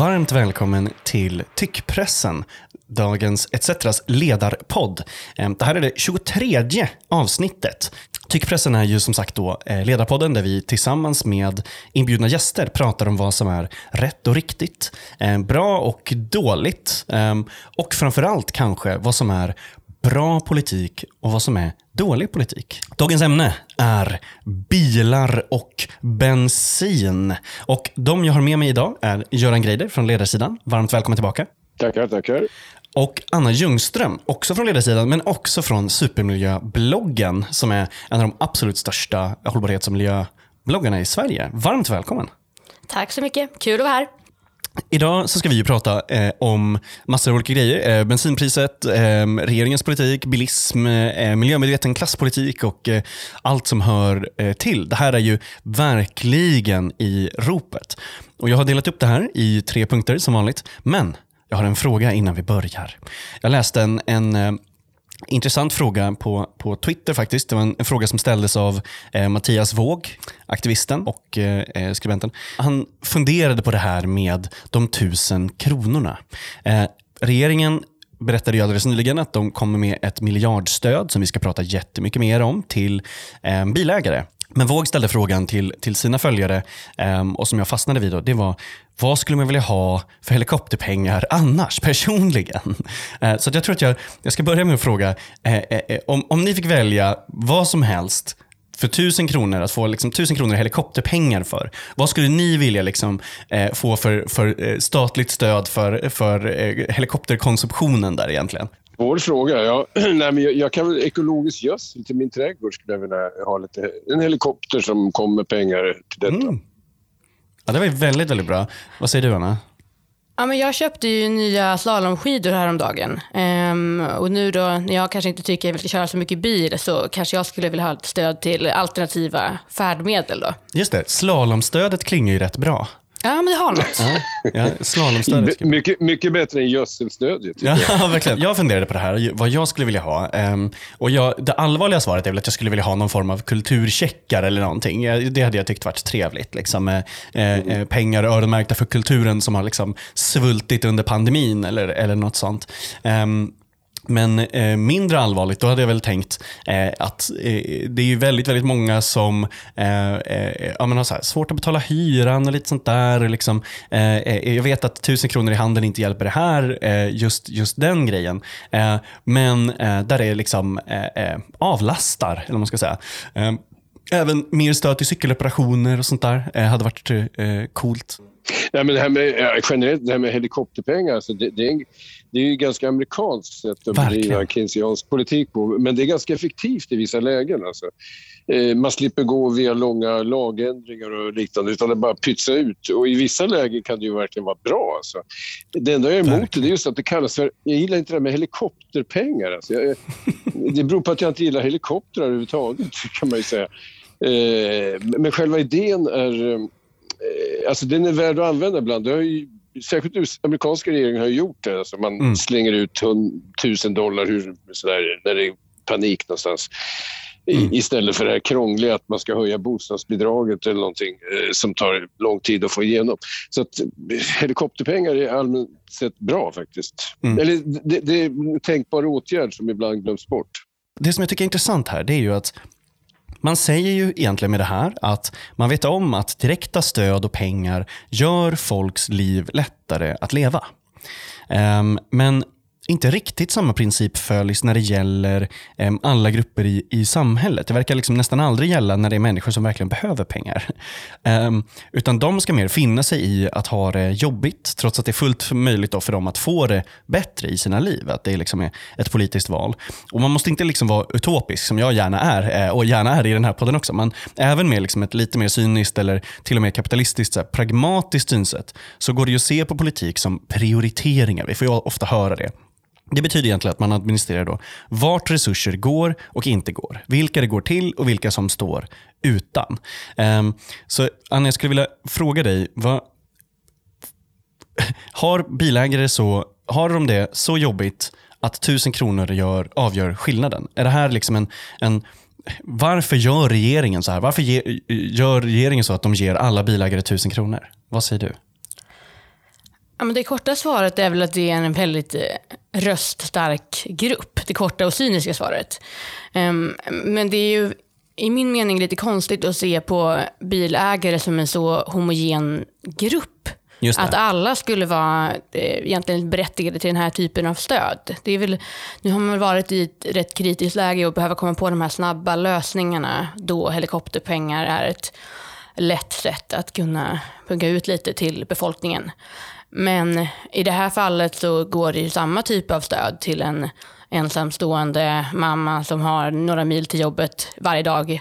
varmt välkommen till Tyckpressen, dagens ETCetras ledarpodd. Ehm, det här är det 23 avsnittet. Tyckpressen är ju som sagt då eh, ledarpodden där vi tillsammans med inbjudna gäster pratar om vad som är rätt och riktigt, ehm, bra och dåligt ehm, och framförallt kanske vad som är bra politik och vad som är dålig politik. Dagens ämne är bilar och bensin. Och de jag har med mig idag är Göran Greider från Ledarsidan. Varmt välkommen tillbaka. Tackar, tackar. Och Anna Ljungström, också från Ledarsidan, men också från Supermiljöbloggen, som är en av de absolut största hållbarhets och miljöbloggarna i Sverige. Varmt välkommen. Tack så mycket. Kul att vara här. Idag så ska vi ju prata eh, om massor av olika grejer. Eh, bensinpriset, eh, regeringens politik, bilism, eh, miljömedveten klasspolitik och eh, allt som hör eh, till. Det här är ju verkligen i ropet. Och Jag har delat upp det här i tre punkter som vanligt. Men jag har en fråga innan vi börjar. Jag läste en, en eh, Intressant fråga på, på Twitter faktiskt. Det var en, en fråga som ställdes av eh, Mattias Våg, aktivisten och eh, eh, skribenten. Han funderade på det här med de tusen kronorna. Eh, regeringen berättade ju alldeles nyligen att de kommer med ett miljardstöd som vi ska prata jättemycket mer om till eh, bilägare. Men Våg ställde frågan till, till sina följare eh, och som jag fastnade vid då, det var vad skulle man vilja ha för helikopterpengar annars, personligen? Eh, så jag tror att jag, jag ska börja med att fråga, eh, eh, om, om ni fick välja vad som helst för tusen kronor, att få liksom tusen kronor i helikopterpengar för. Vad skulle ni vilja liksom, eh, få för, för statligt stöd för, för eh, helikopterkonsumtionen där egentligen? Svår fråga. Ja, nej, men jag, jag kan väl ekologisk gödsel till min trädgård skulle jag vilja ha lite. En helikopter som kommer pengar till detta. Mm. Ja, det var ju väldigt, väldigt bra. Vad säger du Anna? Ja, men jag köpte ju nya slalomskidor häromdagen. Ehm, och nu då, när jag kanske inte tycker att vi ska köra så mycket bil, så kanske jag skulle vilja ha ett stöd till alternativa färdmedel då. Just det, slalomstödet klingar ju rätt bra. Ja, men det har något. Ja, slalomstödet. My, mycket, mycket bättre än gödselstödet. Ja, jag. verkligen. Jag funderade på det här, vad jag skulle vilja ha. Ehm, och jag, det allvarliga svaret är väl att jag skulle vilja ha någon form av kulturcheckar eller någonting. Jag- Det hade jag tyckt varit trevligt. Liksom, eh, pengar öronmärkta för kulturen som har liksom svultit under pandemin eller, eller något sånt. Men eh, mindre allvarligt, då hade jag väl tänkt eh, att eh, det är ju väldigt, väldigt många som eh, eh, ja, men har så här, svårt att betala hyran och lite sånt där. Liksom, eh, eh, jag vet att tusen kronor i handen inte hjälper det här, eh, just, just den grejen. Eh, men eh, där det liksom eh, eh, avlastar, eller vad man ska säga. Eh, även mer stöd till cykeloperationer och sånt där eh, hade varit eh, coolt. Nej, men det här med, generellt, det här med helikopterpengar, alltså det, det, är, en- det är ju ganska amerikanskt sätt att Verkligen. bedriva keynesiansk politik på. Men det är ganska effektivt i vissa lägen. Alltså. Eh, man slipper gå via långa lagändringar och liknande, utan det bara pytsa ut. Och i vissa lägen kan det ju verkligen vara bra. Alltså. Det enda jag är emot det är just att det kallas för... Jag gillar inte det här med helikopterpengar. Alltså. Jag, det beror på att jag inte gillar helikoptrar överhuvudtaget, kan man ju säga. Eh, men själva idén är... eh, Alltså den är värd att använda ibland. Det har ju, särskilt amerikanska regeringen har gjort det. Alltså man Mm. slänger ut tusen dollar hur, sådär, när det är panik någonstans. Mm. Istället för det här krångliga att man ska höja bostadsbidraget eller någonting eh, som tar lång tid att få igenom. Så att eh, helikopterpengar är allmänt sett bra faktiskt. Mm. Eller det, det är en tänkbar åtgärd som ibland glöms bort. Det som jag tycker är intressant här, det är ju att man säger ju egentligen med det här att man vet om att direkta stöd och pengar gör folks liv lättare att leva. Ehm, men inte riktigt samma princip följs när det gäller eh, alla grupper i, i samhället. Det verkar liksom nästan aldrig gälla när det är människor som verkligen behöver pengar. Em, utan de ska mer finna sig i att ha det jobbigt, trots att det är fullt möjligt då för dem att få det bättre i sina liv. Att det liksom är ett politiskt val. Och Man måste inte liksom vara utopisk, som jag gärna är, eh, och gärna är i den här podden också. Men även med liksom ett lite mer cyniskt eller till och med kapitalistiskt, så här, pragmatiskt synsätt, så går det ju att se på politik som prioriteringar. Vi får ju ofta höra det. Det betyder egentligen att man administrerar då vart resurser går och inte går. Vilka det går till och vilka som står utan. Ehm, så Anna, jag skulle vilja fråga dig. Vad, har bilägare så, har de det så jobbigt att tusen kronor gör, avgör skillnaden? Är det här liksom en, en varför gör regeringen så här? Varför ge, gör regeringen så att de ger alla bilägare tusen kronor? Vad säger du? Ja, men det korta svaret är väl att det är en väldigt eh, röststark grupp. Det korta och cyniska svaret. Um, men det är ju i min mening lite konstigt att se på bilägare som en så homogen grupp. Att alla skulle vara eh, egentligen berättigade till den här typen av stöd. Det är väl, nu har man varit i ett rätt kritiskt läge och behöver komma på de här snabba lösningarna då helikopterpengar är ett lätt sätt att kunna punga ut lite till befolkningen. Men i det här fallet så går det ju samma typ av stöd till en ensamstående mamma som har några mil till jobbet varje dag.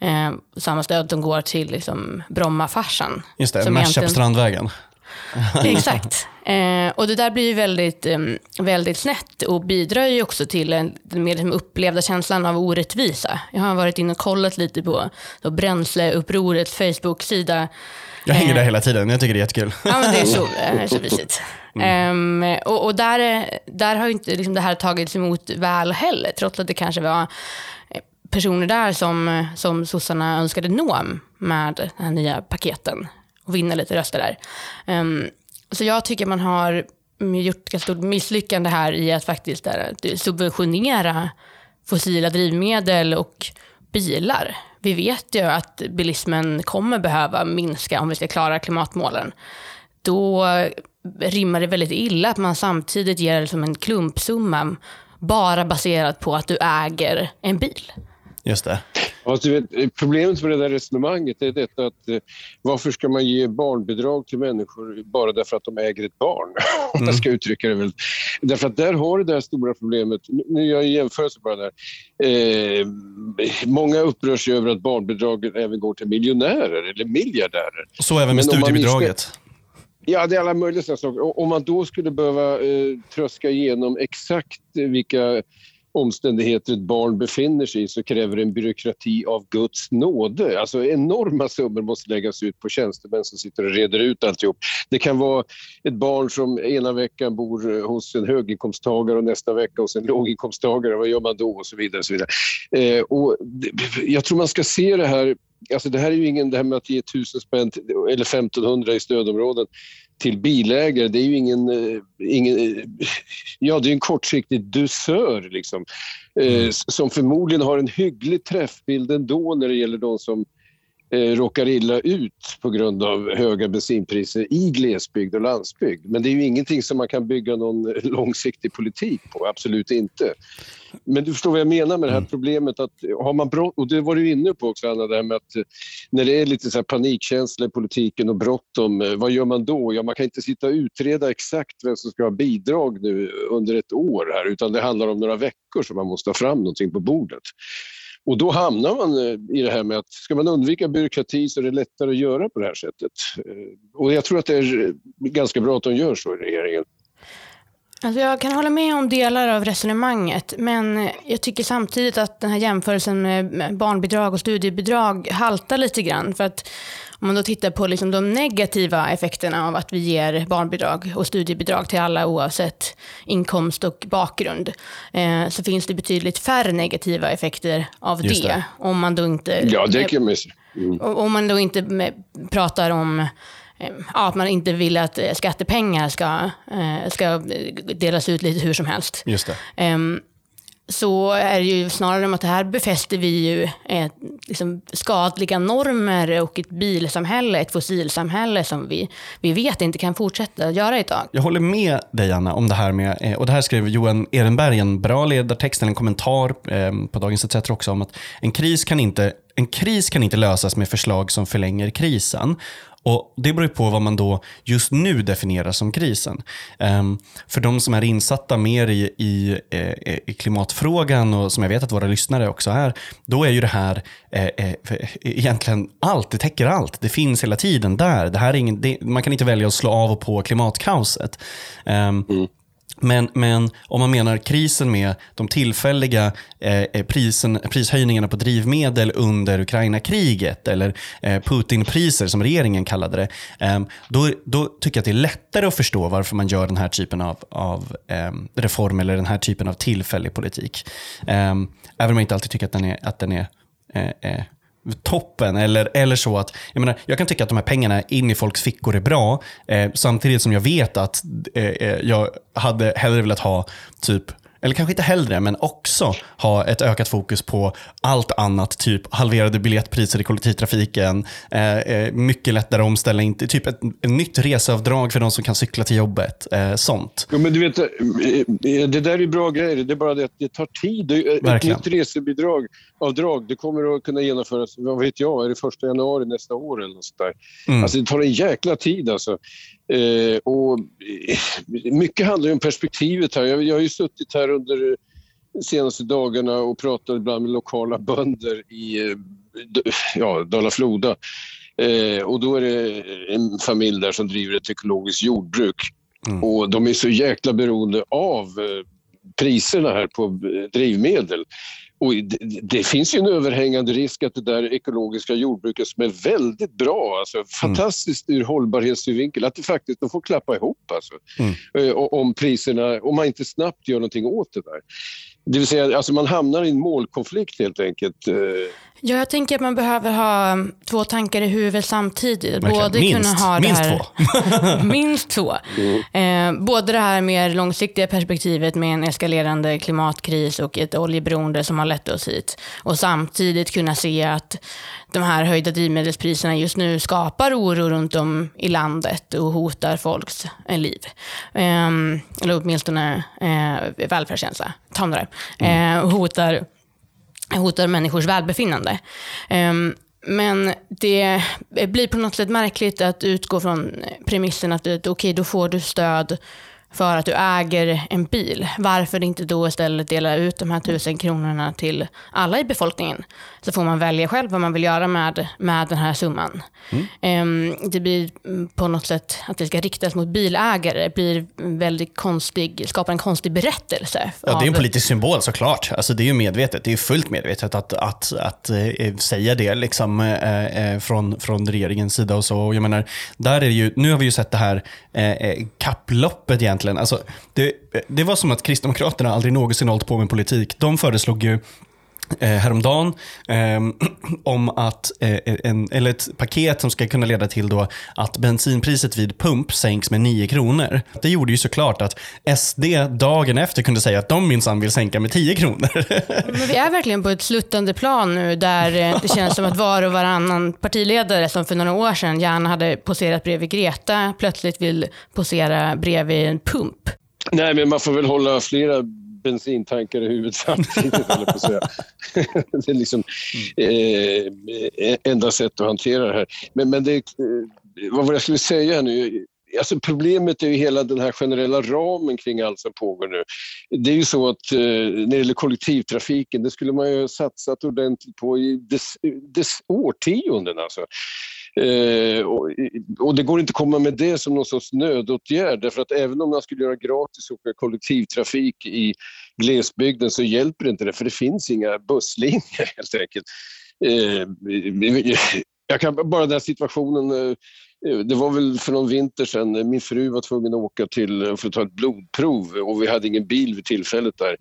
Eh, samma stöd som går till liksom Brommafarsan. Just det, Merca på Strandvägen. Exakt. Eh, och det där blir ju väldigt, eh, väldigt snett och bidrar ju också till en, den mer liksom upplevda känslan av orättvisa. Jag har varit inne och kollat lite på Bränsleupprorets Facebook-sida jag hänger där hela tiden, jag tycker det är jättekul. Ja, men det är så, är så mysigt. Mm. Um, och, och där, där har inte liksom det här tagits emot väl heller, trots att det kanske var eh, personer där som, som sossarna önskade nå med de här nya paketen och vinna lite röster där. Um, så jag tycker man har gjort ett stort misslyckande här i att faktiskt där, subventionera fossila drivmedel och bilar vi vet ju att bilismen kommer behöva minska om vi ska klara klimatmålen. Då rimmar det väldigt illa att man samtidigt ger liksom en klumpsumma bara baserat på att du äger en bil. Just det. Alltså, problemet med det där resonemanget är detta att eh, varför ska man ge barnbidrag till människor bara därför att de äger ett barn? Mm. jag ska uttrycka det väl. Därför att där har du det där stora problemet. Nu gör jag en jämförelse bara där. Eh, många upprörs över att barnbidraget även går till miljonärer eller miljardärer. Så även med Men studiebidraget? Ja, det är alla möjliga saker. Om man då skulle behöva eh, tröska igenom exakt vilka omständigheter ett barn befinner sig i så kräver det en byråkrati av Guds nåde. Alltså enorma summor måste läggas ut på tjänstemän som sitter och reder ut alltihop. Det kan vara ett barn som ena veckan bor eh, hos en höginkomsttagare och nästa vecka hos en låginkomsttagare. Vad gör man då? Och så vidare. Och så vidare. Eh, och jag tror man ska se det här Alltså det här är ju ingen, det här med att ge 1000 spänn eller 1500 i stödområden till bilägare, det är ju ingen, eh, ingen eh, ja det är en kortsiktig dusör liksom. Eh, mm. som förmodligen har en hygglig träffbild ändå när det gäller de som eh, råkar illa ut på grund av höga bensinpriser i glesbygd och landsbygd. Men det är ju ingenting som man kan bygga någon långsiktig politik på, absolut inte. Men du förstår vad jag menar med det här mm. problemet att har man brott, och det var du inne på också Anna, det här med att när det är lite så panikkänsla i politiken och bråttom, eh, vad gör man då? Ja, man kan inte sitta och utreda exakt vem som ska ha bidrag nu under ett år här, utan det handlar om några veckor som man måste ha fram någonting på bordet. Och då hamnar man eh, i det här med att ska man undvika byråkrati så är det lättare att göra på det här sättet. Eh, och jag tror att det är eh, ganska bra att de gör så i regeringen. Alltså jag kan hålla med om delar av resonemanget, men jag tycker samtidigt att den här jämförelsen med barnbidrag och studiebidrag haltar lite grann. För att om man då tittar på liksom de negativa effekterna av att vi ger barnbidrag och studiebidrag till alla oavsett inkomst och bakgrund, eh, så finns det betydligt färre negativa effekter av det. det. Om man då inte... Ja, det kan man mm. Om man då inte pratar om eh, ja, att man inte vill att eh, skattepengar ska, ska delas ut lite hur som helst. Just det. Så är det ju snarare om att här befäster vi ju eh, liksom skadliga normer och ett bilsamhälle, ett fossilsamhälle som vi, vi vet inte kan fortsätta göra idag. Jag håller med dig Anna om det här med, eh, och det här skrev Johan Ehrenberg en bra ledartext, en kommentar eh, på Dagens ETC också om att en kris kan inte en kris kan inte lösas med förslag som förlänger krisen. Och Det beror på vad man då just nu definierar som krisen. Um, för de som är insatta mer i, i, eh, i, klimatfrågan och som jag vet att våra lyssnare också är, då är ju det här eh, eh, egentligen allt. Det täcker allt. Det finns hela tiden där. Det här är ingen, det, man kan inte välja att slå av och på klimatkaoset. Um, mm. Men, men om man menar krisen med de tillfälliga eh, eh, prisen, prishöjningarna på drivmedel under Ukraina-kriget eller eh, Putin-priser som regeringen kallade det. Eh, då, då tycker jag att det är lättare att förstå varför man gör den här typen av, av eh, reform eller den här typen av tillfällig politik. Eh, även om jag inte alltid tycker att den är, att den är eh, eh, toppen. Eller, eller så att, jag, menar, jag kan tycka att de här pengarna in i folks fickor är bra, eh, samtidigt som jag vet att eh, eh jag hade hellre velat ha typ eller kanske inte hellre, men också ha ett ökat fokus på allt annat, typ halverade biljettpriser i kollektivtrafiken, eh, eh mycket lättare omställning, typ ett, ett nytt reseavdrag för de som kan cykla till jobbet. Eh, sånt. Ja, men du vet, eh, eh, det där är bra grejer, det är bara det att det tar tid. Verkligen. Ett nytt resebidrag, avdrag, det kommer att kunna genomföras, vad vet jag, är det första januari nästa år eller något där. Mm. Alltså det tar en jäkla tid alltså. Eh, och mycket handlar om perspektivet här. Jag, jag har ju suttit här under de senaste dagarna och pratat ibland med lokala bönder i eh, ja, Dala-Floda. Eh, och då är det en familj där som driver ett ekologiskt jordbruk. Mm. Och de är så jäkla beroende av eh, priserna här på drivmedel. Och det, det, finns ju en överhängande risk att det där ekologiska jordbruket som är väldigt bra, alltså mm. fantastiskt ur hållbarhetssynvinkel, att det faktiskt de får klappa ihop alltså. Mm. Eh, om priserna, om man inte snabbt gör någonting åt det där. Det vill säga, alltså man hamnar i en målkonflikt helt enkelt. Ja, jag tänker att man behöver ha två tankar i huvudet samtidigt. Både minst, kunna ha minst här, två. minst två. Mm. Eh, både det här mer långsiktiga perspektivet med en eskalerande klimatkris och ett oljeberoende som har lett oss hit. Och samtidigt kunna se att de här höjda drivmedelspriserna just nu skapar oro runt om i landet och hotar folks eh, liv. Eh, eller åtminstone eh, välfärdskänsla. Ta det. Mm. Eh, hotar hotar människors välbefinnande. Um, men det blir på något sätt märkligt att utgå från premissen att okej, okay, då får du stöd för att du äger en bil. Varför inte då istället dela ut de här tusen kronorna till alla i befolkningen? Så får man välja själv vad man vill göra med, med den här summan. Mm. Det blir på något sätt att det ska riktas mot bilägare. Blir väldigt konstig, skapar en konstig berättelse. Ja, det är en politisk symbol såklart. Alltså, det är ju medvetet. Det är fullt medvetet att, att, att, äh, säga det liksom, äh, från, från regeringens sida. och så. Jag menar, där är ju, nu har vi ju sett det här Eh, eh, kapploppet egentligen. Alltså, det, det var som att Kristdemokraterna aldrig någonsin hållit på med politik. De föreslog ju eh, häromdagen eh, om att, eh, en, eller ett paket som ska kunna leda till då att bensinpriset vid pump sänks med 9 kronor. Det gjorde ju såklart att SD dagen efter kunde säga att de minsann vill sänka med 10 kronor. Men vi är verkligen på ett sluttande plan nu där eh, det känns som att var och varannan partiledare som för några år sedan gärna hade poserat bredvid Greta plötsligt vill posera bredvid en pump. Nej, men man får väl hålla flera bensintankar i huvudet samtidigt, eller på säga. Det är liksom eh, eh enda sätt att hantera det här. Men, men det, eh, vad var det jag skulle säga nu? Alltså problemet är ju hela den här generella ramen kring allt som pågår nu. Det är ju så att eh, när det gäller kollektivtrafiken, det skulle man ju ha satsat ordentligt på i dess, dess årtionden. Alltså. Eh, och, och, det går inte att komma med det som någon sorts nödåtgärd därför att även om man skulle göra gratis åka kollektivtrafik i glesbygden så hjälper inte det för det finns inga busslinjer helt enkelt. Eh, jag kan bara den här situationen eh, det var väl för någon vinter sedan, min fru var tvungen att åka till för att ta ett blodprov och vi hade ingen bil vid tillfället där.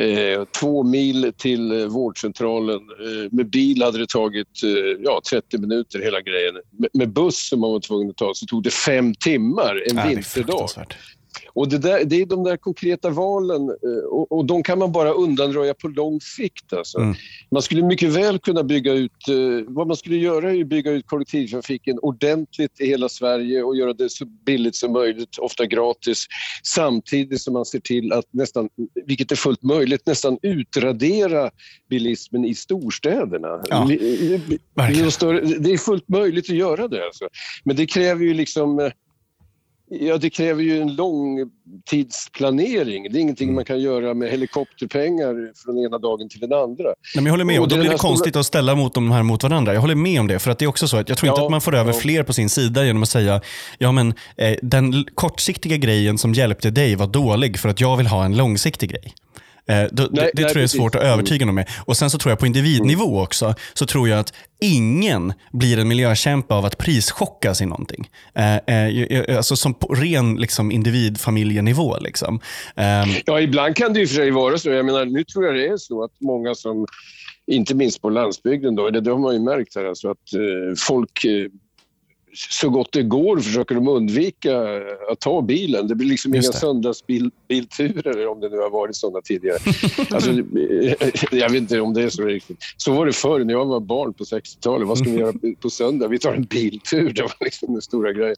Eh, två mil till eh, vårdcentralen. Eh, med bil hade det tagit eh, ja, 30 minuter hela grejen. Med, med, buss som man var tvungen att ta så tog det fem timmar en ja, vinterdag. Och det, där, det är de där konkreta valen eh, och, och de kan man bara undanröja på lång sikt. Alltså. Mm. Man skulle mycket väl kunna bygga ut, eh, vad man skulle göra är att bygga ut kollektivtrafiken ordentligt i hela Sverige och göra det så billigt som möjligt, ofta gratis, samtidigt som man ser till att nästan, vilket är fullt möjligt, nästan utradera bilismen i storstäderna. Ja, det är fullt möjligt att göra det. Alltså. Men det kräver ju liksom eh, Ja, det kräver ju en lång tidsplanering. Det är ingenting mm. man kan göra med helikopterpengar från ena dagen till den andra. Nej, men jag håller med. Och, då blir det konstigt stora... att ställa mot de här mot varandra. Jag håller med om det. För att det är också så att jag tror inte att man får över ja. fler på sin sida genom att säga ja men eh, den kortsiktiga grejen som hjälpte dig var dålig för att jag vill ha en långsiktig grej. Eh, då, nej, det, nej, tror jag är svårt att övertyga dem med. Och Sen så tror jag på individnivå mm. också, så tror jag att ingen blir en miljökämpe av att prischockas i någonting. Eh, eh, alltså som på ren liksom, individfamiljenivå. Liksom. Eh. Ja, ibland kan det ju för sig vara så. Jag menar, nu tror jag det är så att många som inte minst på landsbygden. Då. Det, det har man ju märkt här, alltså att folk så gott det går försöker de undvika att ta bilen. Det blir liksom Just inga söndagsbilturer om det nu har varit sådana tidigare. alltså, jag vet inte om det är så riktigt. Så var det förr när jag var barn på 60-talet. Vad ska vi göra på söndag? Vi tar en biltur. Det var liksom den stora grejen.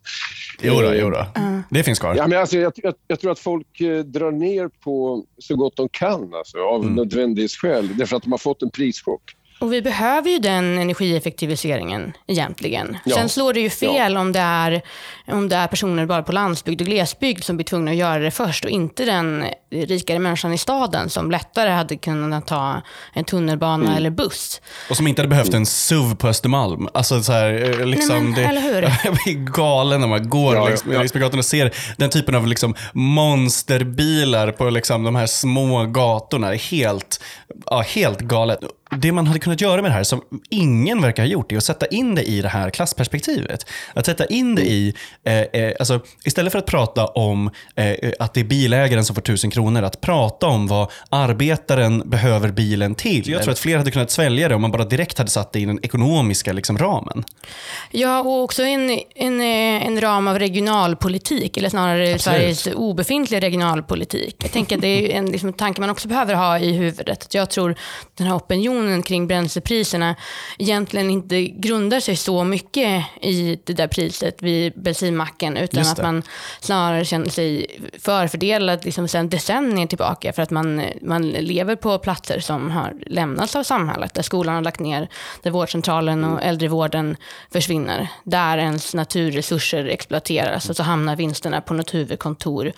Jo då, jo då. Det finns kvar. Ja, men alltså, jag, jag, jag tror att folk eh, drar ner på så gott de kan alltså, av Mm. nödvändighetsskäl. Därför att de har fått en prischock. Och vi behöver ju den energieffektiviseringen egentligen. Ja. Sen slår det ju fel om, det är, om det är personer bara på landsbygd och glesbygd som blir tvungna att göra det först och inte den rikare människan i staden som lättare hade kunnat ta en tunnelbana Mm. eller buss. Och som inte hade behövt en SUV på Östermalm. Alltså så här, eh, liksom, Nej, men, det, eller hur? Jag blir galen när man går Ja, längs, ja. längs med gatan och ser den typen av liksom, monsterbilar på liksom, de här små gatorna. Helt, ja, helt galet. Det man hade kunnat göra med det här, som ingen verkar ha gjort, är att sätta in det i det här klassperspektivet. Att sätta in det i, eh, eh, alltså, istället för att prata om eh, att det är bilägaren som får tusen kronor, att prata om vad arbetaren behöver bilen till. Jag tror att fler hade kunnat svälja det om man bara direkt hade satt det i den ekonomiska liksom, ramen. Ja, och också en, en, eh, en ram av regionalpolitik, eller snarare Sveriges obefintliga regionalpolitik. Jag tänker att det är en liksom, tanke man också behöver ha i huvudet. Jag tror den här opinionen kring bränslepriserna egentligen inte grundar sig så mycket i det där priset vid bensinmacken, utan att man snarare känner sig förfördelad liksom, sedan decennier tillbaka, för att man, man lever på platser som har lämnats av samhället, där skolan har lagt ner, där vårdcentralen och äldrevården försvinner, där ens naturresurser exploateras och så hamnar vinsterna på något huvudkontor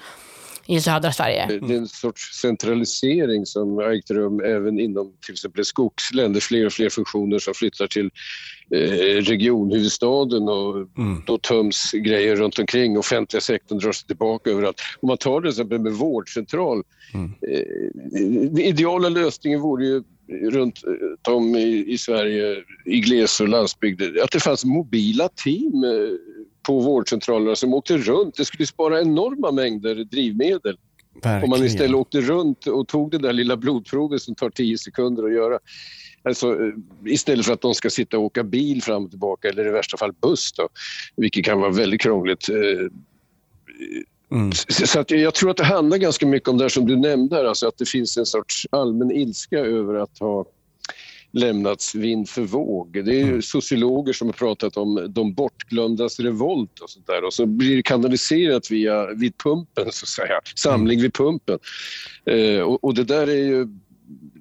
i södra Sverige. Det är en sorts centralisering som har ägt rum även inom till exempel skogslän. Det är fler och fler funktioner som flyttar till eh, regionhuvudstaden och då töms grejer runt omkring. Offentliga sektorn drar sig tillbaka överallt. Om man tar det till exempel med vårdcentral. Eh, den ideala lösningen vore ju runt eh, om i, i Sverige, i gles och landsbygd, att det fanns mobila team eh, på vårdcentralerna som åkte runt. Det skulle spara enorma mängder drivmedel. Om man istället åkte runt och tog det där lilla blodprovet som tar 10 sekunder att göra. Alltså, eh, istället för att de ska sitta och åka bil fram och tillbaka eller i värsta fall buss då, vilket kan vara väldigt krångligt. Eh, Mm. Så att jag tror att det handlar ganska mycket om det som du nämnde, här, alltså att det finns en sorts allmän ilska över att ha lämnats vind för våg. Det är ju sociologer som har pratat om de bortglömdas revolt och sånt där och så blir det kanaliserat via, vid pumpen så att säga, samling vid pumpen. Eh, och, och det där är ju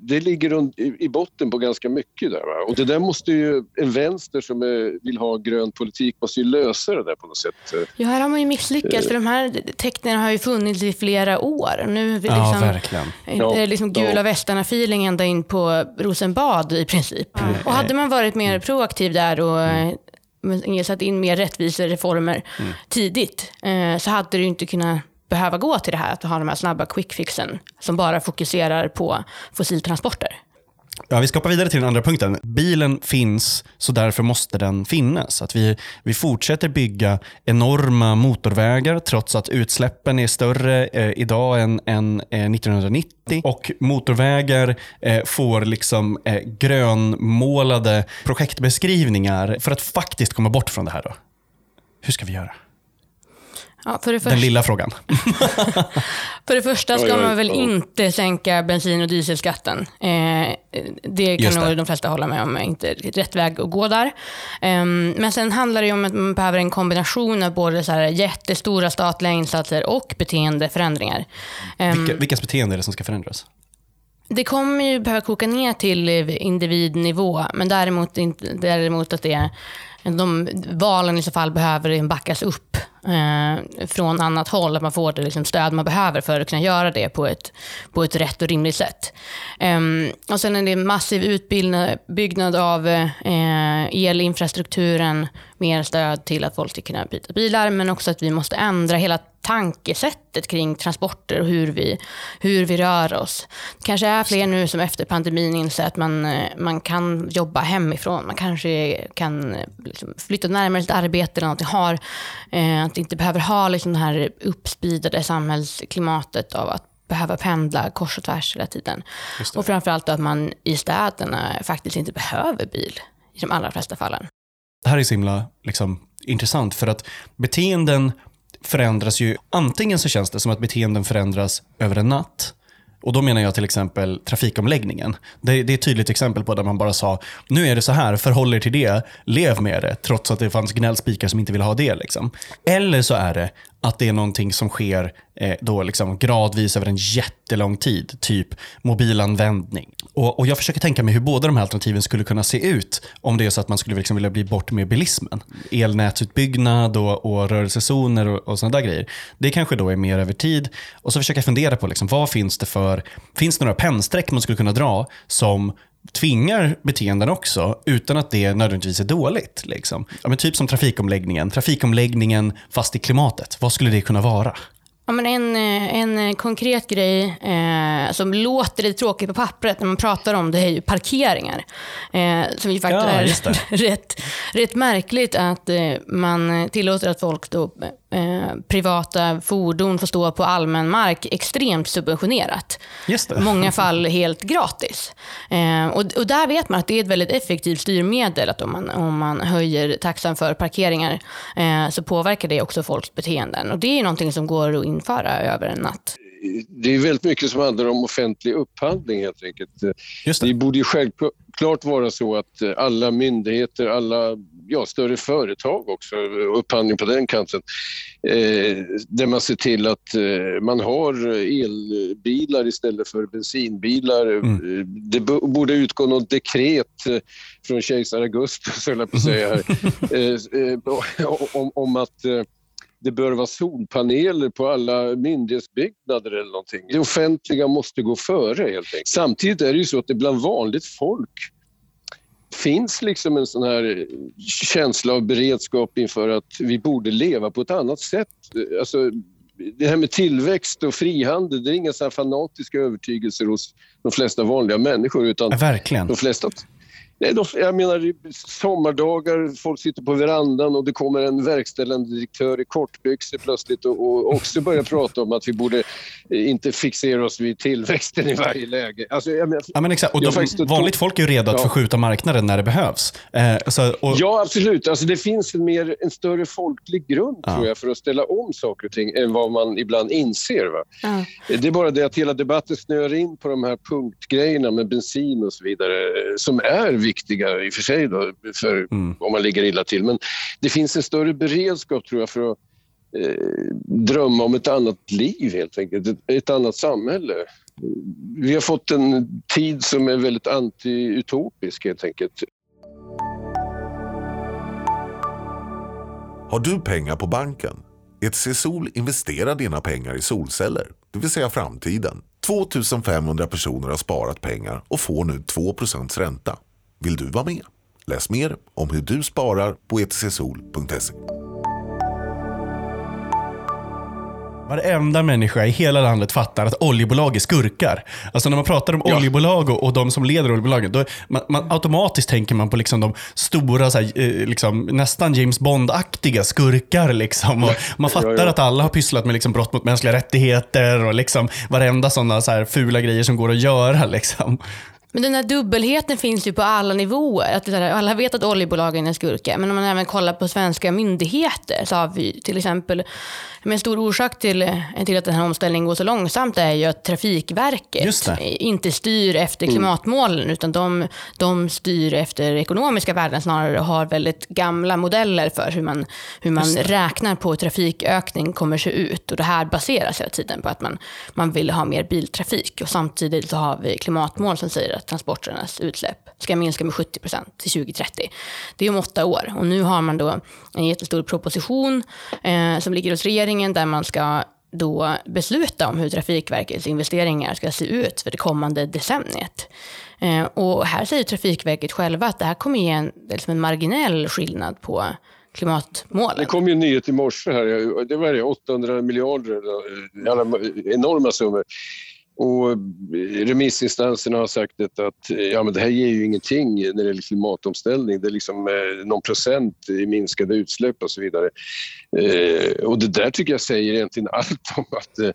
det ligger i botten på ganska mycket där. Va? Och det där måste ju en vänster som vill ha grön politik måste ju lösa det där på något sätt. Ja, här har man ju misslyckats, för de här tecknen har ju funnits i flera år. Nu är vi Ja, liksom, verkligen. Det är liksom Ja. gula västarna-feeling ända in på Rosenbad i princip. Och hade man varit mer proaktiv där och mm. satt in mer rättvisereformer tidigt eh, så hade det ju inte kunnat behöva gå till det här att ha de här snabba quick fixen som bara fokuserar på fossiltransporter. Ja, vi ska hoppa vidare till den andra punkten. Bilen finns, så därför måste den finnas. Att vi, vi fortsätter bygga enorma motorvägar trots att utsläppen är större eh, idag än, än eh, 1990. Och motorvägar eh, får liksom eh, grönmålade projektbeskrivningar för att faktiskt komma bort från det här. Då. Hur ska vi göra? Ja, för, det Den första, lilla frågan. för det första ska Oj, oj, man väl inte sänka bensin och dieselskatten. Eh, det kan Just det. nog de flesta hålla med om är inte rätt väg att gå där. Ehm, men sen handlar det ju om att man behöver en kombination av både så här jättestora statliga insatser och beteendeförändringar. Ehm, Vilka, vilkas beteende är det som ska förändras? det kommer ju behöva koka ner till individnivå, men däremot, däremot att det de valen i så fall behöver backas upp eh, från annat håll, att man får det liksom stöd man behöver för att kunna göra det på ett, på ett rätt och rimligt sätt. Eh, och sen är det en massiv utbyggnad av eh, elinfrastrukturen, mer stöd till att folk ska kunna byta bilar, men också att vi måste ändra hela tankesättet kring transporter och hur vi, hur vi rör oss. Det kanske är fler nu som efter pandemin inser att man, eh, man kan jobba hemifrån. Man kanske kan eh, liksom flytta närmare sitt arbete eller någonting. Har, eh, att inte behöver ha liksom det här uppspeedade samhällsklimatet av att behöva pendla kors och tvärs hela tiden. Och framförallt att man i städerna faktiskt inte behöver bil i de allra flesta fallen. Det här är så himla liksom, intressant för att beteenden förändras ju. Antingen så känns det som att beteenden förändras över en natt och Då menar jag till exempel trafikomläggningen. Det, det, är ett tydligt exempel på där man bara sa, nu är det så här, förhåll er till det, lev med det, trots att det fanns gnällspikar som inte ville ha det. Liksom. Eller så är det att det är någonting som sker eh, då liksom gradvis över en jättelång tid, typ mobilanvändning. Och, och, Jag försöker tänka mig hur båda de här alternativen skulle kunna se ut om det är så att man skulle liksom vilja bli bort med bilismen. Elnätsutbyggnad och, och rörelsezoner och, och sådana där grejer. Det kanske då är mer över tid. Och så försöker jag fundera på liksom, vad finns det för, finns det några pennsträck man skulle kunna dra som tvingar beteenden också, utan att det nödvändigtvis är dåligt. Liksom. Ja, men typ som trafikomläggningen. Trafikomläggningen fast i klimatet. Vad skulle det kunna vara? Ja, men en, eh, en konkret grej eh, som låter lite tråkigt på pappret när man pratar om det är ju parkeringar. Eh, som ju faktiskt ja, är rätt, rätt märkligt att eh, man tillåter att folk då Eh, privata fordon får stå på allmän mark extremt subventionerat. I många fall helt gratis. Eh, och, och, där vet man att det är ett väldigt effektivt styrmedel. Att om man, om man höjer taxan för parkeringar eh, så påverkar det också folks beteenden. Och det är någonting som går att införa över en natt det är väldigt mycket som handlar om offentlig upphandling helt enkelt. Just det. det borde ju självklart vara så att alla myndigheter, alla ja, större företag också, upphandling på den kanten, eh, där man ser till att eh, man har elbilar istället för bensinbilar. Mm. Eh, det borde utgå något dekret eh, från kejsar Augustus, höll jag på att säga, här, eh, eh, om, om att det bör vara solpaneler på alla myndighetsbyggnader eller någonting. Det offentliga måste gå före helt enkelt. Samtidigt är det ju så att det bland vanligt folk finns liksom en sån här känsla av beredskap inför att vi borde leva på ett annat sätt. Alltså, det här med tillväxt och frihandel, det är inga så fanatiska övertygelser hos de flesta vanliga människor. Utan Verkligen. De flesta Nej, de, jag menar sommardagar, folk sitter på verandan och det kommer en verkställande direktör i kortbyxor plötsligt och, och också börjar prata om att vi borde eh, inte fixera oss vid tillväxten i varje läge. Alltså, jag menar, ja, men exakt. Och de, vanligt folk är ju redo att ja. förskjuta marknaden när det behövs. Eh, så, och... Ja, absolut. Alltså, det finns en, mer, en större folklig grund ja. tror jag för att ställa om saker och ting än vad man ibland inser. Va? Ja. Det är bara det att hela debatten snöar in på de här punktgrejerna med bensin och så vidare eh, som är viktiga i och för sig då, för mm. om man ligger illa till. Men det finns en större beredskap tror jag för att eh, drömma om ett annat liv helt enkelt, ett, ett annat samhälle. Vi har fått en tid som är väldigt anti-utopisk helt enkelt. Har du pengar på banken? ETC Sol investerar dina pengar i solceller, det vill säga framtiden. 2500 personer har sparat pengar och får nu 2% ränta. Vill du vara med? Läs mer om hur du sparar på etcsol.se. Varenda människa i hela landet fattar att oljebolag är skurkar. Alltså när man pratar om ja. oljebolag och, och de som leder oljebolagen, då man, man, automatiskt tänker man på liksom de stora, så här, eh, liksom, nästan James Bond-aktiga skurkar. Liksom. Och man fattar ja, ja. att alla har pysslat med liksom, brott mot mänskliga rättigheter och liksom, varenda sådana så här, fula grejer som går att göra. Liksom. Men den här dubbelheten finns ju på alla nivåer. Att alla vet att oljebolagen är skurkar. Men om man även kollar på svenska myndigheter så har vi till exempel en stor orsak till, till att den här omställningen går så långsamt är ju att Trafikverket inte styr efter mm. klimatmålen utan de, de styr efter ekonomiska värden snarare och har väldigt gamla modeller för hur man, hur man räknar på hur trafikökning kommer se ut. Och det här baseras hela tiden på att man, man vill ha mer biltrafik och samtidigt så har vi klimatmål som säger att transporternas utsläpp ska minska med 70 procent till 2030. Det är om åtta år och nu har man då en jättestor proposition eh, som ligger hos regeringen där man ska då besluta om hur Trafikverkets investeringar ska se ut för det kommande decenniet. Eh, och här säger Trafikverket själva att det här kommer ge en, liksom en marginell skillnad på klimatmålen. Det kom ju en nyhet i morse här, det var 800 miljarder, eh, enorma summor och remissinstanserna har sagt att ja, men det här ger ju ingenting när det gäller klimatomställning. Det är liksom eh, någon procent i minskade utsläpp och så vidare. Eh, och det där tycker jag säger egentligen allt om att eh,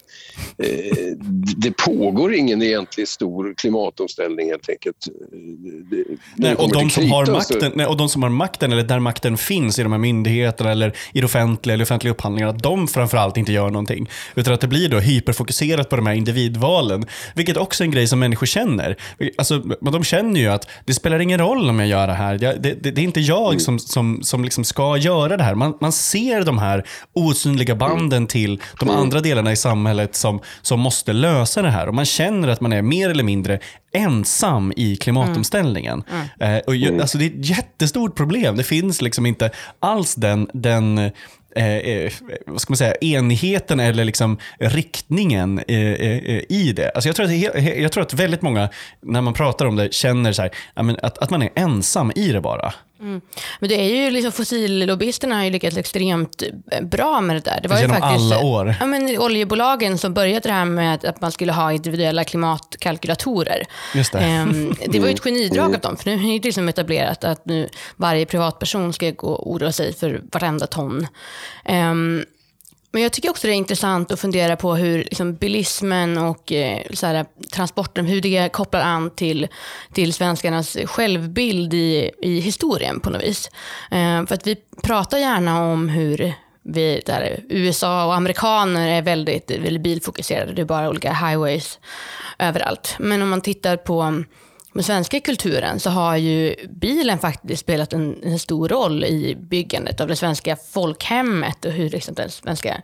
det pågår ingen egentligen stor klimatomställning helt enkelt. Det, nej, och, de som har makten, nej, och de som har makten, eller där makten finns i de här myndigheterna eller i det offentliga eller offentliga upphandlingarna, att de framförallt inte gör någonting. Utan att det blir då hyperfokuserat på de här individvalen. Vilket också är en grej som människor känner. Alltså, de känner ju att det spelar ingen roll om jag gör det här. Det, det, det är inte jag mm. som, som, som liksom ska göra det här. Man, man ser de här osynliga banden mm. till de mm. andra delarna i samhället som, som måste lösa det här. Och man känner att man är mer eller mindre ensam i klimatomställningen. Mm. Mm. Eh, och, alltså, det är ett jättestort problem. Det finns liksom inte alls den, den Eh, eh, vad ska man säga, enheten eller liksom riktningen eh, eh, eh i det. Alltså jag, tror att, jag tror att väldigt många, när man pratar om det, känner så här, att, att man är ensam i det bara. Mm. Men det är ju liksom fossillelobbyisterna har ju lyckats extremt eh, bra med det där. Det var Genom ju faktiskt, alla år. Ja, men oljebolagen som började det här med att man skulle ha individuella klimatkalkylatorer. Just det. Ehm, det var ju ett genidrag av dem, för nu är det liksom etablerat att nu varje privatperson ska gå och oroa sig för varenda ton. Ehm, men jag tycker också det är intressant att fundera på hur liksom, bilismen och eh, så här, transporten, hur det kopplar an till, till svenskarnas självbild i, i historien på något vis. Eh, för att vi pratar gärna om hur vi, där USA och amerikaner är väldigt, eh, väldigt bilfokuserade. Det är bara olika highways överallt. Men om man tittar på med svenska kulturen så har ju bilen faktiskt spelat en, en, stor roll i byggandet av det svenska folkhemmet och hur liksom den svenska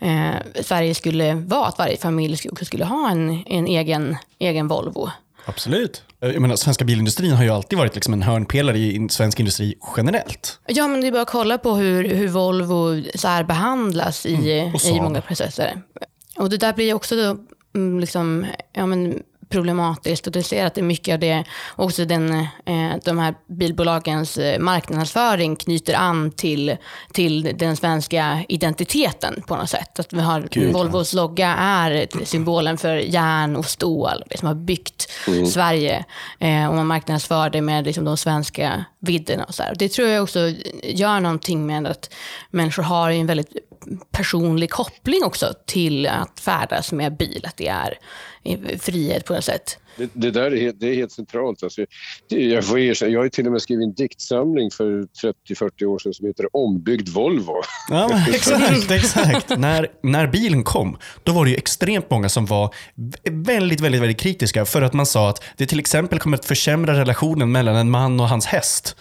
eh, Sverige skulle vara, att varje familj skulle, skulle ha en, en egen, egen Volvo. Absolut. Jag menar, svenska bilindustrin har ju alltid varit liksom en hörnpelare i svensk industri generellt. Ja, men det är bara att kolla på hur, hur Volvo särbehandlas i, mm, i många processer. Och det där blir också då, mm, liksom, ja, men, problematiskt och du ser att det är mycket av det, också den, eh, de här bilbolagens eh, marknadsföring knyter an till, till den svenska identiteten på något sätt. Att vi har, Gud, Volvos logga är symbolen för järn och stål, det som har byggt mm. Sverige. Eh, och man marknadsför det med liksom, de svenska vidderna och så här. Det tror jag också gör någonting med att människor har en väldigt personlig koppling också till att färdas med bil. Att det är frihet på något sätt. Det, det där är helt, det är helt centralt. Alltså, jag, får erkänna, jag har till och med skrivit en diktsamling för 30-40 år sedan som heter Ombyggd Volvo. Ja, exakt. exakt. när, när bilen kom, då var det ju extremt många som var väldigt, väldigt, väldigt kritiska för att man sa att det till exempel kommer att försämra relationen mellan en man och hans häst.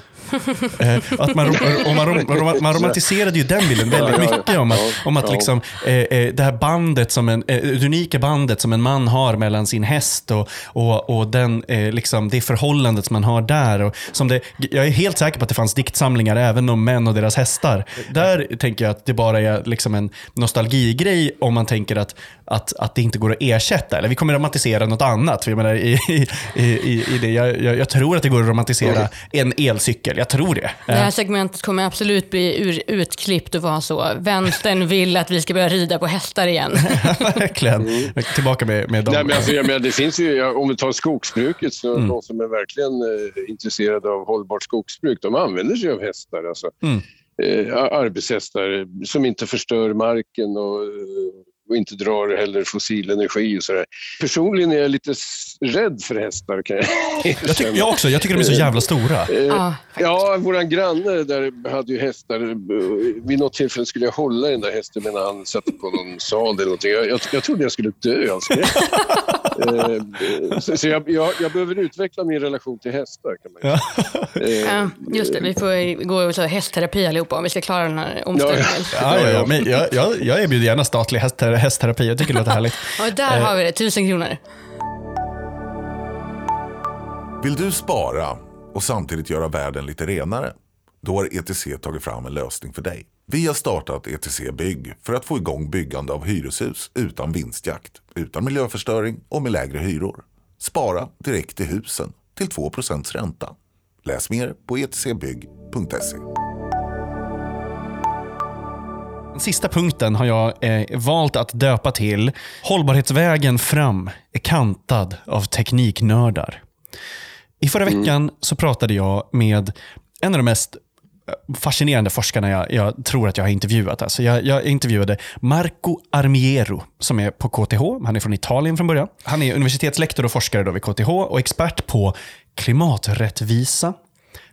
Eh, att man, och man, man romantiserade ju den bilden väldigt mycket om att, om att liksom, eh, eh, det här bandet, som en, det unika bandet som en man har mellan sin häst och, och, och den, liksom, det förhållandet som man har där. Och som det, jag är helt säker på att det fanns diktsamlingar även om män och deras hästar. Där tänker jag att det bara är liksom en nostalgigrej om man tänker att, att, att det inte går att ersätta. Eller vi kommer romantisera något annat. Jag, menar, i, i, i, i det. Jag, jag, jag tror att det går att romantisera en elcykel. Jag tror det. Det här segmentet kommer absolut bli ur, utklippt och vara så. Vänstern vill att vi ska börja rida på hästar igen. Verkligen. Mm. Tillbaka med, med dem. Nej, men alltså, jag menar, det finns ju, om vi tar skogsbruket, så mm. de som är verkligen eh, intresserade av hållbart skogsbruk, de använder sig av hästar. Alltså. Mm. Eh, arbetshästar som inte förstör marken och eh, och inte drar heller fossil energi och sådär. Personligen är jag lite rädd för hästar kan jag jag, tycker, jag också. Jag tycker de är så jävla stora. Ah, ja, vår granne där hade ju hästar. Vid något tillfälle skulle jag hålla den där hästen medan han satte på någon sadel eller någonting. Jag, jag, jag trodde jag skulle dö alltså. så, så jag, jag, jag, behöver utveckla min relation till hästar kan man ja, Just det, vi får gå och hästterapi allihopa om vi ska klara den här omställningen. Ja, ja, ja, men jag, jag, jag erbjuder gärna statlig hästterapi hästterapi. Jag tycker det låter härligt. Och där har vi det, tusen kronor. Vill du spara och samtidigt göra världen lite renare? Då har ETC tagit fram en lösning för dig. Vi har startat ETC Bygg för att få igång byggande av hyreshus utan vinstjakt, utan miljöförstöring och med lägre hyror. Spara direkt i husen till 2 ränta. Läs mer på etcbygg.se. Den sista punkten har jag eh, valt att döpa till Hållbarhetsvägen fram är kantad av tekniknördar. I förra veckan så pratade jag med en av de mest eh, fascinerande forskarna jag, jag tror att jag har intervjuat. Alltså jag, jag intervjuade Marco Armiero som är på KTH. Han är från Italien från början. Han är universitetslektor och forskare då vid KTH och expert på klimaträttvisa,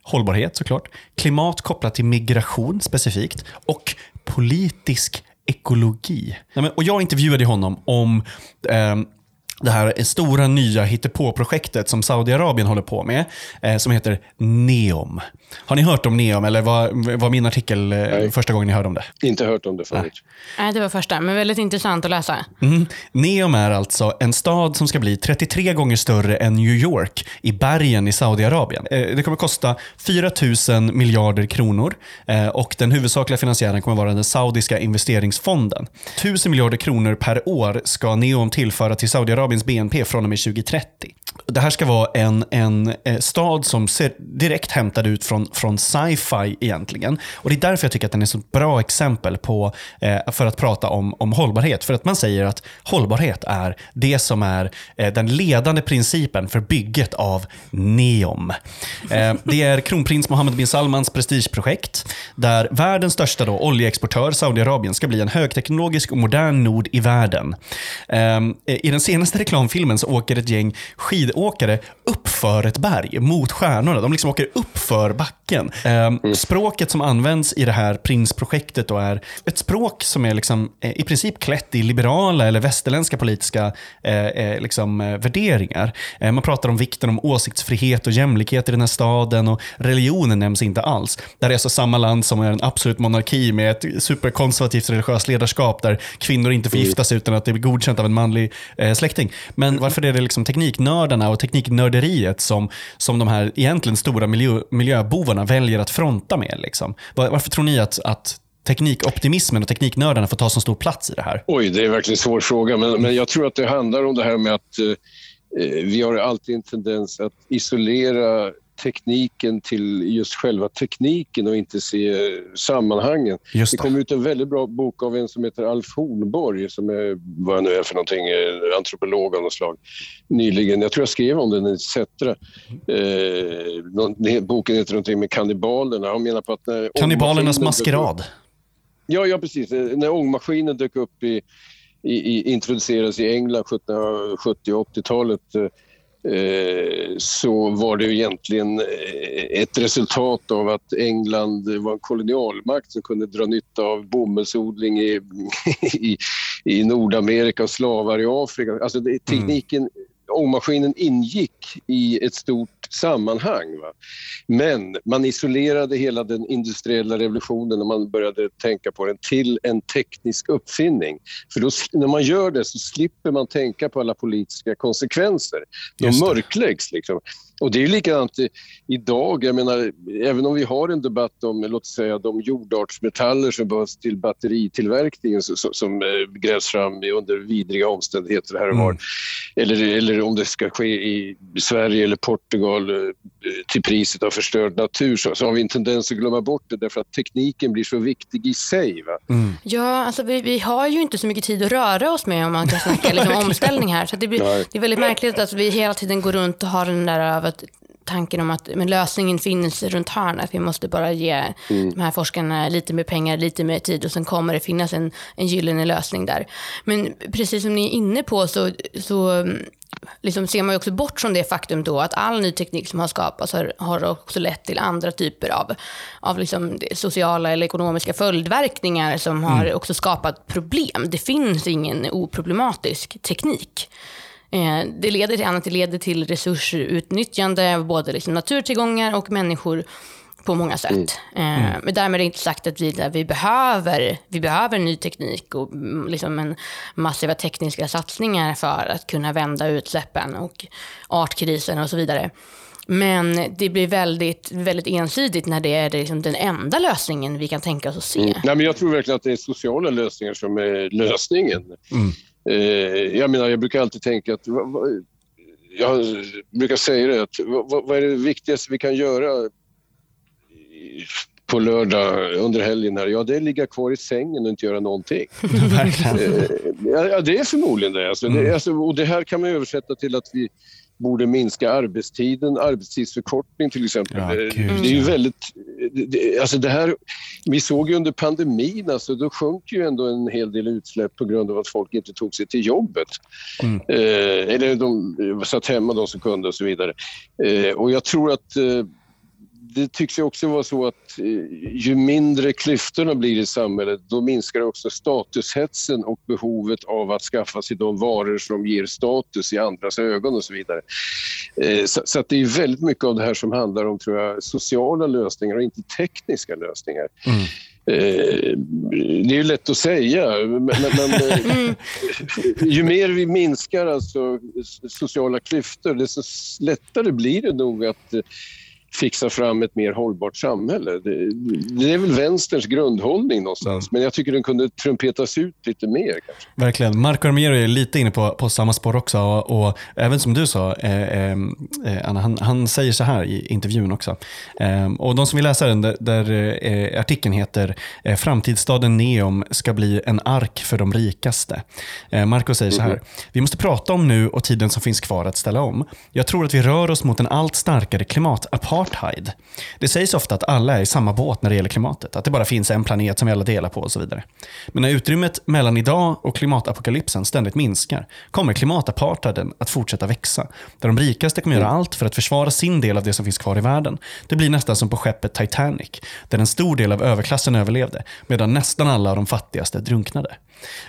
hållbarhet såklart, klimat kopplat till migration specifikt och politisk ekologi. Nej, men, och jag intervjuade honom om eh, det här stora nya hittepå-projektet som Saudiarabien håller på med, eh, som heter NEOM. Har ni hört om NEOM eller var, var min artikel eh, första gången ni hörde om det? Inte hört om det förut. Nej, det var första, men väldigt intressant att läsa. Mm. Neom är alltså en stad som ska bli 33 gånger större än New York i bergen i Saudiarabien. Eh, det kommer kosta 4 000 miljarder kronor eh, och den huvudsakliga finansiären kommer vara den saudiska investeringsfonden. 1000 miljarder kronor per år ska Neom tillföra till Saudiarabiens BNP från och med 2030. Det här ska vara en, en eh, stad som ser direkt hämtad ut från, från sci-fi egentligen. Och Det är därför jag tycker att den är ett bra exempel på, eh, för att prata om, om hållbarhet. För att man säger att hållbarhet är det som är eh, den ledande principen för bygget av NEOM. Eh, det är kronprins Mohammed bin Salmans prestigeprojekt där världens största då, oljeexportör, Saudiarabien, ska bli en högteknologisk och modern nod i världen. Ehm, eh, I den senaste reklamfilmen så åker ett gäng skidåkare uppför ett berg mot stjärnorna. De liksom åker uppför backen. Eh, språket som används i det här prinsprojektet är ett språk som är liksom, eh, i princip klätt i liberala eller västerländska politiska eh, eh, liksom, eh, värderingar. Eh, man pratar om vikten om åsiktsfrihet och jämlikhet i den här staden och religionen nämns inte alls. Det här är alltså samma land som är en absolut monarki med ett superkonservativt religiöst ledarskap där kvinnor inte får gifta sig utan att det blir godkänt av en manlig släkting. Men varför är det liksom tekniknördarna och tekniknörderiet som, som de här egentligen stora miljö, miljöbovarna väljer att fronta med? Liksom? Var, varför tror ni att, att teknikoptimismen och tekniknördarna får ta så stor plats i det här? Oj, det är verkligen en svår fråga. Men, men jag tror att det handlar om det här med att eh, vi har alltid en tendens att isolera tekniken till just själva tekniken och inte se sammanhangen. Just det det. kom ut en väldigt bra bok av en som heter Alf Hornborg som är, vad han nu är för någonting, eh, antropolog av något slag, nyligen. Jag tror jag skrev om den i Sättra. Eh, boken heter någonting med kannibalerna. Han menar på att när Kannibalernas maskerad. Ja, ja precis. Eh, När ångmaskinen dök upp i, i, i introducerades i England 1770 och 80-talet eh, så var det ju egentligen eh, ett resultat av att England var en kolonialmakt som kunde dra nytta av bomullsodling i, i, i Nordamerika och slavar i Afrika. Alltså det, tekniken, ångmaskinen ingick i ett stort sammanhang. Va? Men man isolerade hela den industriella revolutionen när man började tänka på den till en teknisk uppfinning. För då, när man gör det så slipper man tänka på alla politiska konsekvenser. De mörkläggs. Liksom. Och det är likadant i- idag. Jag menar, även om vi har en debatt om låt säga, de jordartsmetaller som behövs till batteritillverkningen så- så- som eh, grävs fram i- under vidriga omständigheter här och var. Eller, eller om det ska ske i Sverige eller Portugal eh, till priset av förstörd natur så, så har vi en tendens att glömma bort det därför att tekniken blir så viktig i sig. Va? Ja, alltså vi, vi har ju inte så mycket tid att röra oss med om man kan snacka liksom, omställning här. Så det, blir, det är väldigt märkligt att vi hela tiden går runt och har den där av att tanken om att men lösningen finns runt hörnet. Vi måste bara ge de här forskarna lite mer pengar, lite mer tid och sen kommer det finnas en, en gyllene lösning där. Men precis som ni är inne på så, så mm, liksom ser man ju också bort från det faktum då att all ny teknik som har skapats har, har också lett till andra typer av, av liksom sociala eller ekonomiska följdverkningar som har också skapat problem. Det finns ingen oproblematisk teknik. Eh, Det leder till annat, det leder till resursutnyttjande av både liksom naturtillgångar och människor på många sätt. Eh, Men därmed är det inte sagt att vi, vi, behöver, vi behöver ny teknik och mm, liksom en massiva tekniska satsningar för att kunna vända utsläppen och artkrisen och så vidare. Men det blir väldigt, väldigt ensidigt när det är liksom den enda lösningen vi kan tänka oss att se. Nej, men jag tror verkligen att det är sociala lösningar som är lösningen. Eh, jag menar, jag brukar alltid tänka att... Jag brukar säga det, att vad, är det viktigaste vi kan göra på lördag under helgen här, ja det är att ligga kvar i sängen och inte göra någonting. Verkligen. Eh, ja, det är förmodligen det. Alltså, Mm. det alltså, och det här kan man översätta till att vi borde minska arbetstiden, arbetstidsförkortning till exempel. Ja, det är ju väldigt... Det, alltså det här, vi såg ju under pandemin, alltså, då sjönk ju ändå en hel del utsläpp på grund av att folk inte tog sig till jobbet. Mm. Eh, eller de satt hemma de som kunde och så vidare. Eh, och jag tror att eh, det tycks ju också vara så att eh, ju mindre klyftorna blir i samhället, då minskar också statushetsen och behovet av att skaffa sig de varor som ger status i andras ögon och så vidare. Eh, så så att det är väldigt mycket av det här som handlar om tror jag, sociala lösningar och inte tekniska lösningar. Mm. Eh, det är ju lätt att säga, men, men, eh, ju mer vi minskar alltså sociala klyftor, desto lättare blir det nog att fixa fram ett mer hållbart samhälle. Det, det är väl vänsterns grundhållning någonstans, men jag tycker den kunde trumpetas ut lite mer. Kanske. Verkligen. Marco Armero är lite inne på, på samma spår också. Och, och även som du sa, eh, eh, Anna, han, han säger så här i intervjun också. Eh, och de som vill läsa den, där, där eh, artikeln heter eh, “Framtidsstaden Neom ska bli en ark för de rikaste”. Eh, Marco säger så här. “Vi måste prata om nu och tiden som finns kvar att ställa om. Jag tror att vi rör oss mot en allt starkare klimatapartheid. Det sägs ofta att alla är i samma båt när det gäller klimatet. Att det bara finns en planet som vi alla delar på och så vidare. Men när utrymmet mellan idag och klimatapokalypsen ständigt minskar kommer klimatapartheiden att fortsätta växa. Där de rikaste kommer göra allt för att försvara sin del av det som finns kvar i världen. Det blir nästan som på skeppet Titanic, där en stor del av överklassen överlevde, medan nästan alla av de fattigaste drunknade.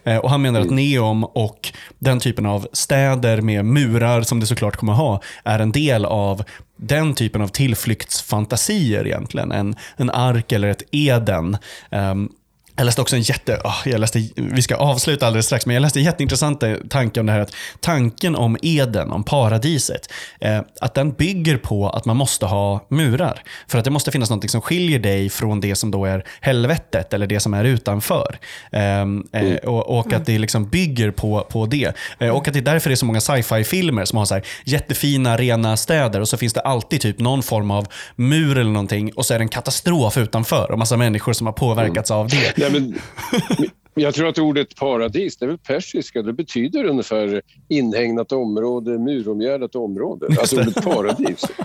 Eh, Och Han menar att Neom och den typen av städer med murar som det såklart kommer ha är en del av den typen av tillflyktsfantasier egentligen. En, en ark eller ett Eden. Ehm, jag läste också en jätte... åh, jag läste, vi ska avsluta alldeles strax, men jag läste en jätteintressant tanke om det här att tanken om Eden, om paradiset, eh, att den bygger på att man måste ha murar. För att det måste finnas något som skiljer dig från det som då är helvetet eller det som är utanför. Ehm, eh, och, och att det liksom bygger på, på det. Eh, och att det är därför det är så många sci-fi-filmer som har så här jättefina, rena städer och så finns det alltid typ någon form av mur eller någonting och så är det en katastrof utanför och massa människor som har påverkats av det. Nej, men, jag tror att ordet paradis, det är väl persiska, det betyder ungefär inhägnat område, muromgärdat område. Alltså ordet paradis.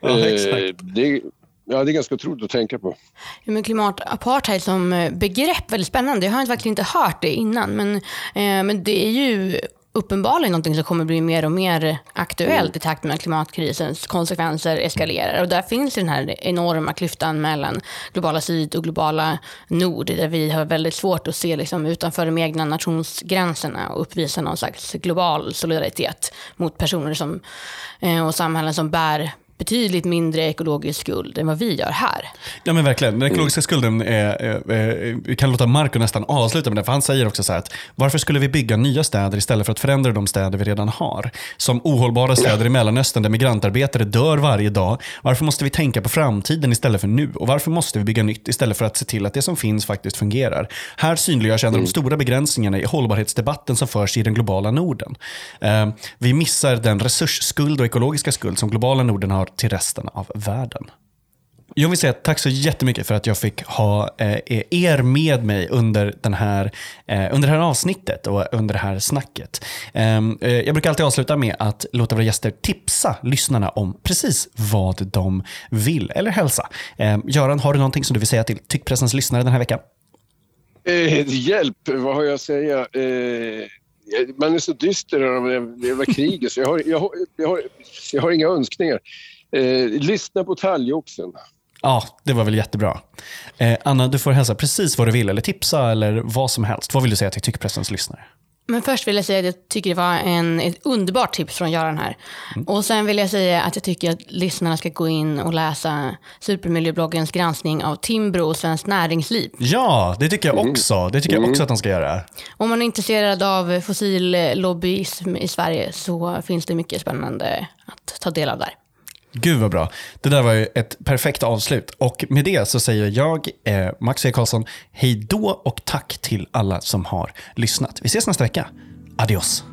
Ja, Eh, exakt. det, ja, det är ganska otroligt att tänka på. Ja, men klimatapartheid som eh, begrepp, väldigt spännande. Jag har verkligen inte hört det innan, men, eh, men det är ju uppenbarligen någonting som kommer bli mer och mer aktuellt i takt med att klimatkrisens konsekvenser eskalerar. Och där finns den här enorma klyftan mellan globala syd och globala nord, där vi har väldigt svårt att se liksom, utanför de egna nationsgränserna och uppvisa någon slags global solidaritet mot personer som, eh, och samhällen som bär betydligt mindre ekologisk skuld än vad vi gör här. Ja men verkligen. Den ekologiska skulden är, är, kan låta Marco nästan avsluta med det, för han säger också så här att varför skulle vi bygga nya städer istället för att förändra de städer vi redan har? Som ohållbara städer i Mellanöstern där migrantarbetare dör varje dag. Varför måste vi tänka på framtiden istället för nu? Och varför måste vi bygga nytt istället för att se till att det som finns faktiskt fungerar? Här synliggörs en av de stora begränsningarna i hållbarhetsdebatten som förs i den globala Norden. Eh, vi missar den resursskuld och ekologiska skuld som globala Norden har till resten av världen. Jag vill säga tack så jättemycket för att jag fick ha eh, er med mig under, den här, eh, under det här avsnittet och under det här snacket. Ehm, eh, jag brukar alltid avsluta med att låta våra gäster tipsa lyssnarna om precis vad de vill eller hälsa. Ehm, Göran, har du någonting som du vill säga till Tyckpressens lyssnare den här veckan? Eh, hjälp, vad har jag att säga? Eh, man är så dyster av det var kriget så jag har, jag, har, jag, har, jag har inga önskningar. Eh, lyssna på talgoxen. Ja, det var väl jättebra. Eh, Anna, du får hälsa precis vad du vill eller tipsa eller vad som helst. Vad vill du säga till Tyckpressens lyssnare? Men först vill jag säga att jag tycker det var en, ett underbart tips från Göran här. Och sen vill jag säga att jag tycker att lyssnarna ska gå in och läsa Supermiljöbloggens granskning av Timbro och Svenskt Näringsliv. Ja, det tycker jag också. Det tycker jag också att de ska göra. Om man är intresserad av fossillobbyism i Sverige så finns det mycket spännande att ta del av där. Gud vad bra. Det där var ju ett perfekt avslut. Och med det så säger jag, eh, Max E. Karlsson, hej då och tack till alla som har lyssnat. Vi ses nästa vecka. Adios.